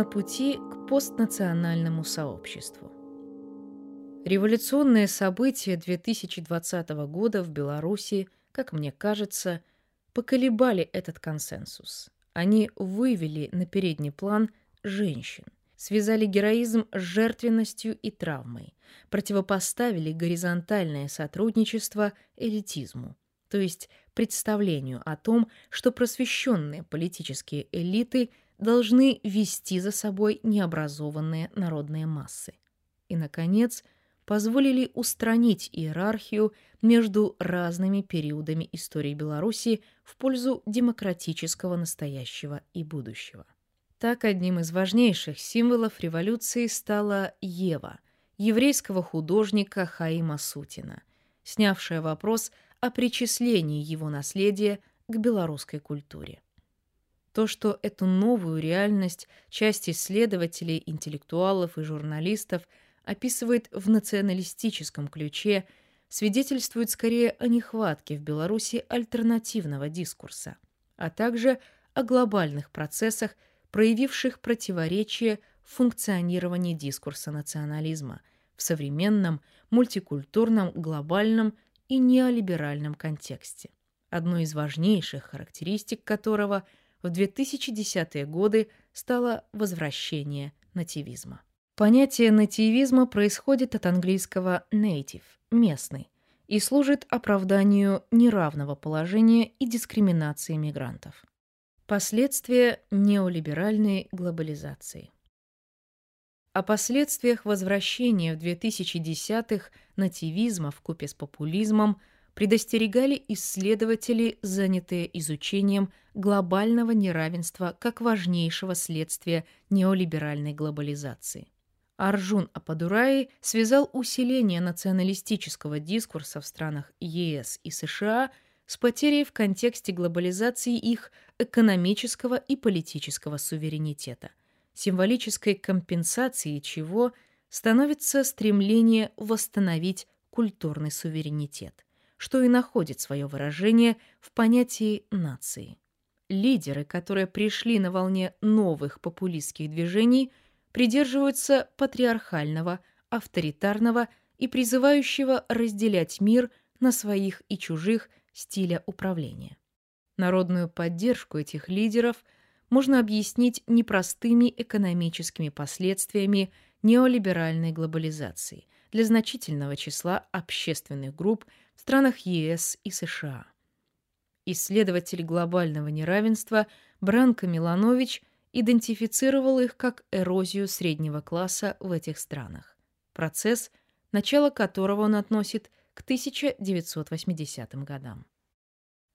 На пути к постнациональному сообществу. Революционные события 2020 года в Беларуси, как мне кажется, поколебали этот консенсус. Они вывели на передний план женщин, связали героизм с жертвенностью и травмой, противопоставили горизонтальное сотрудничество элитизму, то есть представлению о том, что просвещенные политические элиты должны вести за собой необразованные народные массы. И, наконец, позволили устранить иерархию между разными периодами истории Беларуси в пользу демократического настоящего и будущего. Так одним из важнейших символов революции стала Ева, еврейского художника Хаима Сутина, снявшая вопрос о причислении его наследия к белорусской культуре. То, что эту новую реальность часть исследователей, интеллектуалов и журналистов описывает в националистическом ключе, свидетельствует скорее о нехватке в Беларуси альтернативного дискурса, а также о глобальных процессах, проявивших противоречие в функционировании дискурса национализма в современном, мультикультурном, глобальном и неолиберальном контексте, одной из важнейших характеристик которого в 2010-е годы стало возвращение нативизма. Понятие нативизма происходит от английского native – местный, и служит оправданию неравного положения и дискриминации мигрантов. Последствия неолиберальной глобализации. О последствиях возвращения в 2010-х нативизма в купе с популизмом предостерегали исследователи, занятые изучением глобального неравенства как важнейшего следствия неолиберальной глобализации. Арджун Ападураи связал усиление националистического дискурса в странах ЕС и США – с потерей в контексте глобализации их экономического и политического суверенитета, символической компенсацией чего становится стремление восстановить культурный суверенитет, что и находит свое выражение в понятии нации. Лидеры, которые пришли на волне новых популистских движений, придерживаются патриархального, авторитарного и призывающего разделять мир на своих и чужих стиля управления. Народную поддержку этих лидеров можно объяснить непростыми экономическими последствиями неолиберальной глобализации для значительного числа общественных групп в странах ЕС и США. Исследователь глобального неравенства Бранко Миланович идентифицировал их как эрозию среднего класса в этих странах, процесс, начало которого он относит к 1980 годам.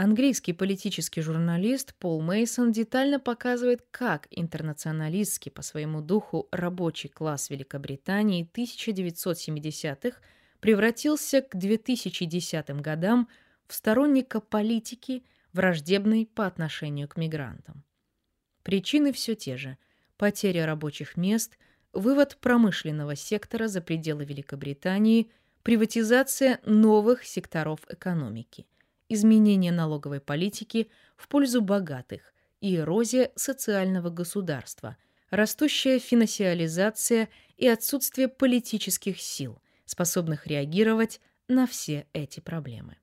Английский политический журналист Пол Мейсон детально показывает, как интернационалистский по своему духу рабочий класс Великобритании 1970-х превратился к 2010 годам в сторонника политики, враждебной по отношению к мигрантам. Причины все те же – потеря рабочих мест, вывод промышленного сектора за пределы Великобритании – приватизация новых секторов экономики, изменение налоговой политики в пользу богатых и эрозия социального государства, растущая финансиализация и отсутствие политических сил, способных реагировать на все эти проблемы.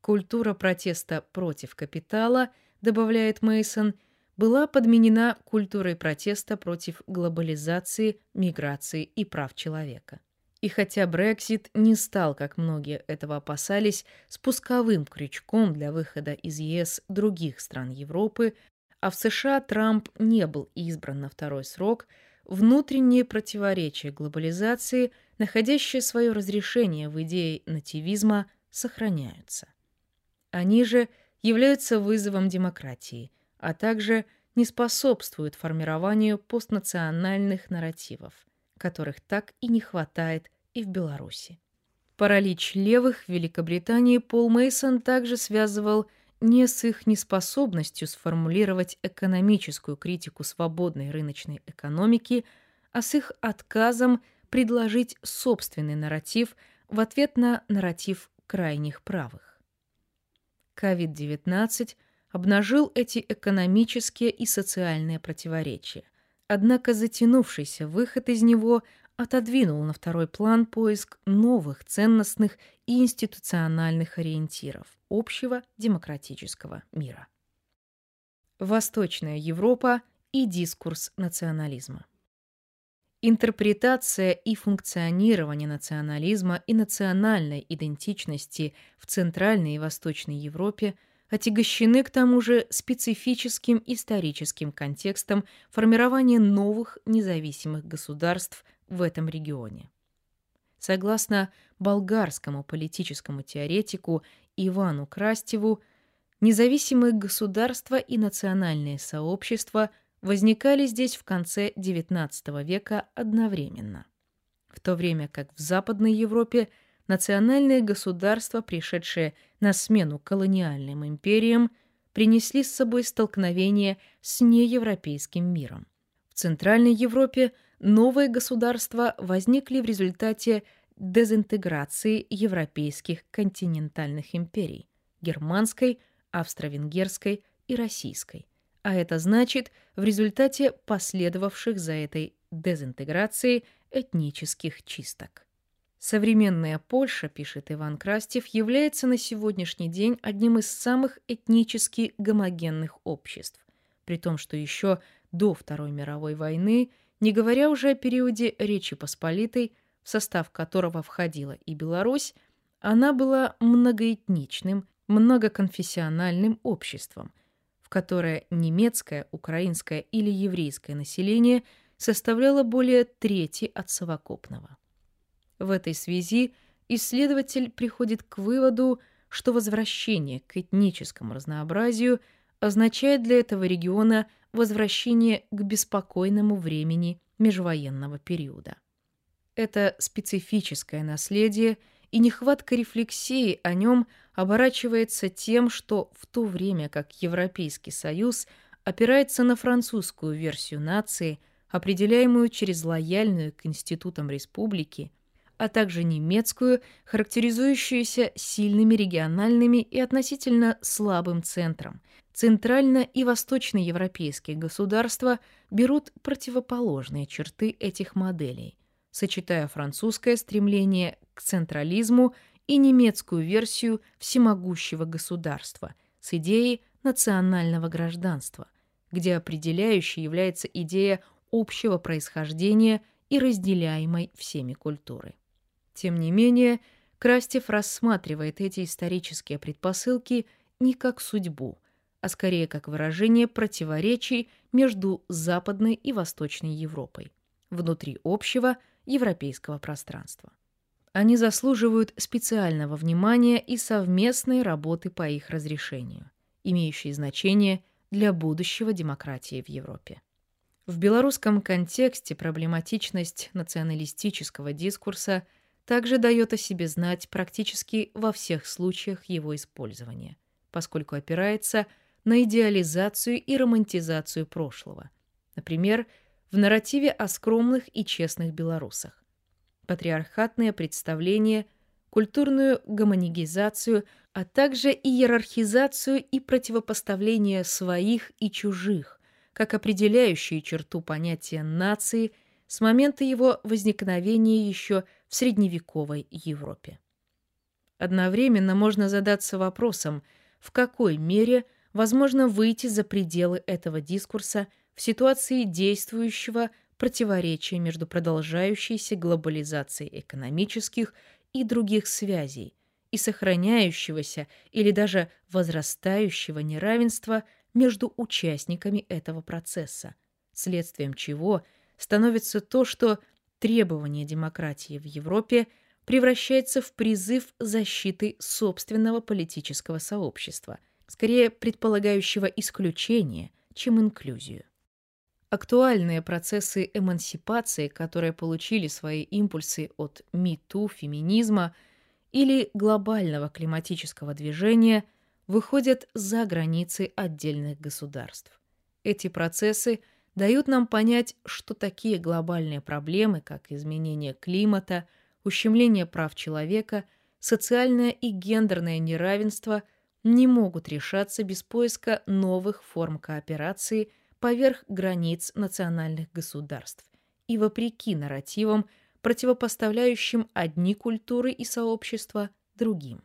Культура протеста против капитала, добавляет Мейсон, была подменена культурой протеста против глобализации, миграции и прав человека. И хотя Брексит не стал, как многие этого опасались, спусковым крючком для выхода из ЕС других стран Европы, а в США Трамп не был избран на второй срок, внутренние противоречия глобализации, находящие свое разрешение в идее нативизма, сохраняются. Они же являются вызовом демократии, а также не способствуют формированию постнациональных нарративов, которых так и не хватает и в Беларуси. Паралич левых в Великобритании Пол Мейсон также связывал не с их неспособностью сформулировать экономическую критику свободной рыночной экономики, а с их отказом предложить собственный нарратив в ответ на нарратив крайних правых. COVID-19 обнажил эти экономические и социальные противоречия, Однако затянувшийся выход из него отодвинул на второй план поиск новых ценностных и институциональных ориентиров общего демократического мира. Восточная Европа и дискурс национализма. Интерпретация и функционирование национализма и национальной идентичности в Центральной и Восточной Европе отягощены к тому же специфическим историческим контекстом формирования новых независимых государств в этом регионе. Согласно болгарскому политическому теоретику Ивану Крастеву, независимые государства и национальные сообщества возникали здесь в конце XIX века одновременно, в то время как в Западной Европе национальные государства, пришедшие на смену колониальным империям, принесли с собой столкновение с неевропейским миром. В Центральной Европе новые государства возникли в результате дезинтеграции европейских континентальных империй – германской, австро-венгерской и российской. А это значит, в результате последовавших за этой дезинтеграцией этнических чисток. Современная Польша, пишет Иван Крастев, является на сегодняшний день одним из самых этнически гомогенных обществ, при том, что еще до Второй мировой войны – не говоря уже о периоде Речи Посполитой, в состав которого входила и Беларусь, она была многоэтничным, многоконфессиональным обществом, в которое немецкое, украинское или еврейское население составляло более трети от совокупного. В этой связи исследователь приходит к выводу, что возвращение к этническому разнообразию означает для этого региона возвращение к беспокойному времени межвоенного периода. Это специфическое наследие и нехватка рефлексии о нем оборачивается тем, что в то время как Европейский Союз опирается на французскую версию нации, определяемую через лояльную к институтам республики, а также немецкую, характеризующуюся сильными региональными и относительно слабым центром, Центрально- и восточноевропейские государства берут противоположные черты этих моделей, сочетая французское стремление к централизму и немецкую версию всемогущего государства с идеей национального гражданства, где определяющей является идея общего происхождения и разделяемой всеми культуры. Тем не менее, Крастев рассматривает эти исторические предпосылки не как судьбу – а скорее как выражение противоречий между Западной и Восточной Европой внутри общего европейского пространства. Они заслуживают специального внимания и совместной работы по их разрешению, имеющей значение для будущего демократии в Европе. В белорусском контексте проблематичность националистического дискурса также дает о себе знать практически во всех случаях его использования, поскольку опирается на идеализацию и романтизацию прошлого. Например, в нарративе о скромных и честных белорусах. Патриархатные представления, культурную гомонигизацию, а также иерархизацию и противопоставление своих и чужих, как определяющие черту понятия нации с момента его возникновения еще средневековой Европе. Одновременно можно задаться вопросом, в какой мере – возможно выйти за пределы этого дискурса в ситуации действующего противоречия между продолжающейся глобализацией экономических и других связей и сохраняющегося или даже возрастающего неравенства между участниками этого процесса, следствием чего становится то, что требование демократии в Европе превращается в призыв защиты собственного политического сообщества – скорее предполагающего исключение, чем инклюзию. Актуальные процессы эмансипации, которые получили свои импульсы от МИТУ, феминизма или глобального климатического движения, выходят за границы отдельных государств. Эти процессы дают нам понять, что такие глобальные проблемы, как изменение климата, ущемление прав человека, социальное и гендерное неравенство – не могут решаться без поиска новых форм кооперации поверх границ национальных государств и вопреки нарративам, противопоставляющим одни культуры и сообщества другим.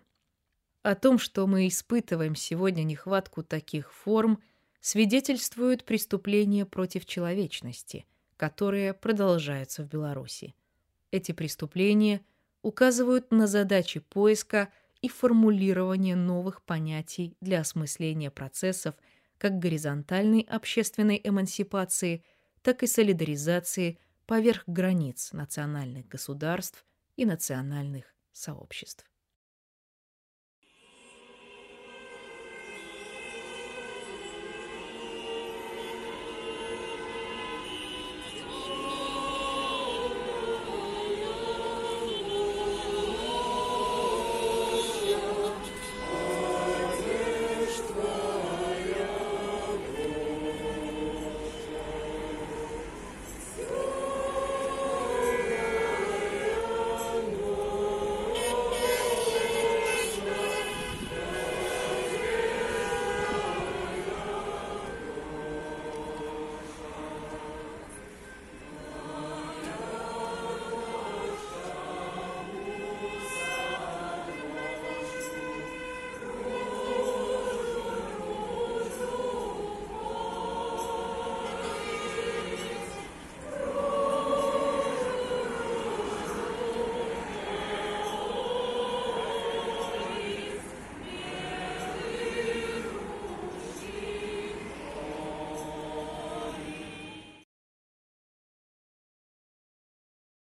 О том, что мы испытываем сегодня нехватку таких форм, свидетельствуют преступления против человечности, которые продолжаются в Беларуси. Эти преступления указывают на задачи поиска и формулирования новых понятий для осмысления процессов как горизонтальной общественной эмансипации, так и солидаризации поверх границ национальных государств и национальных сообществ.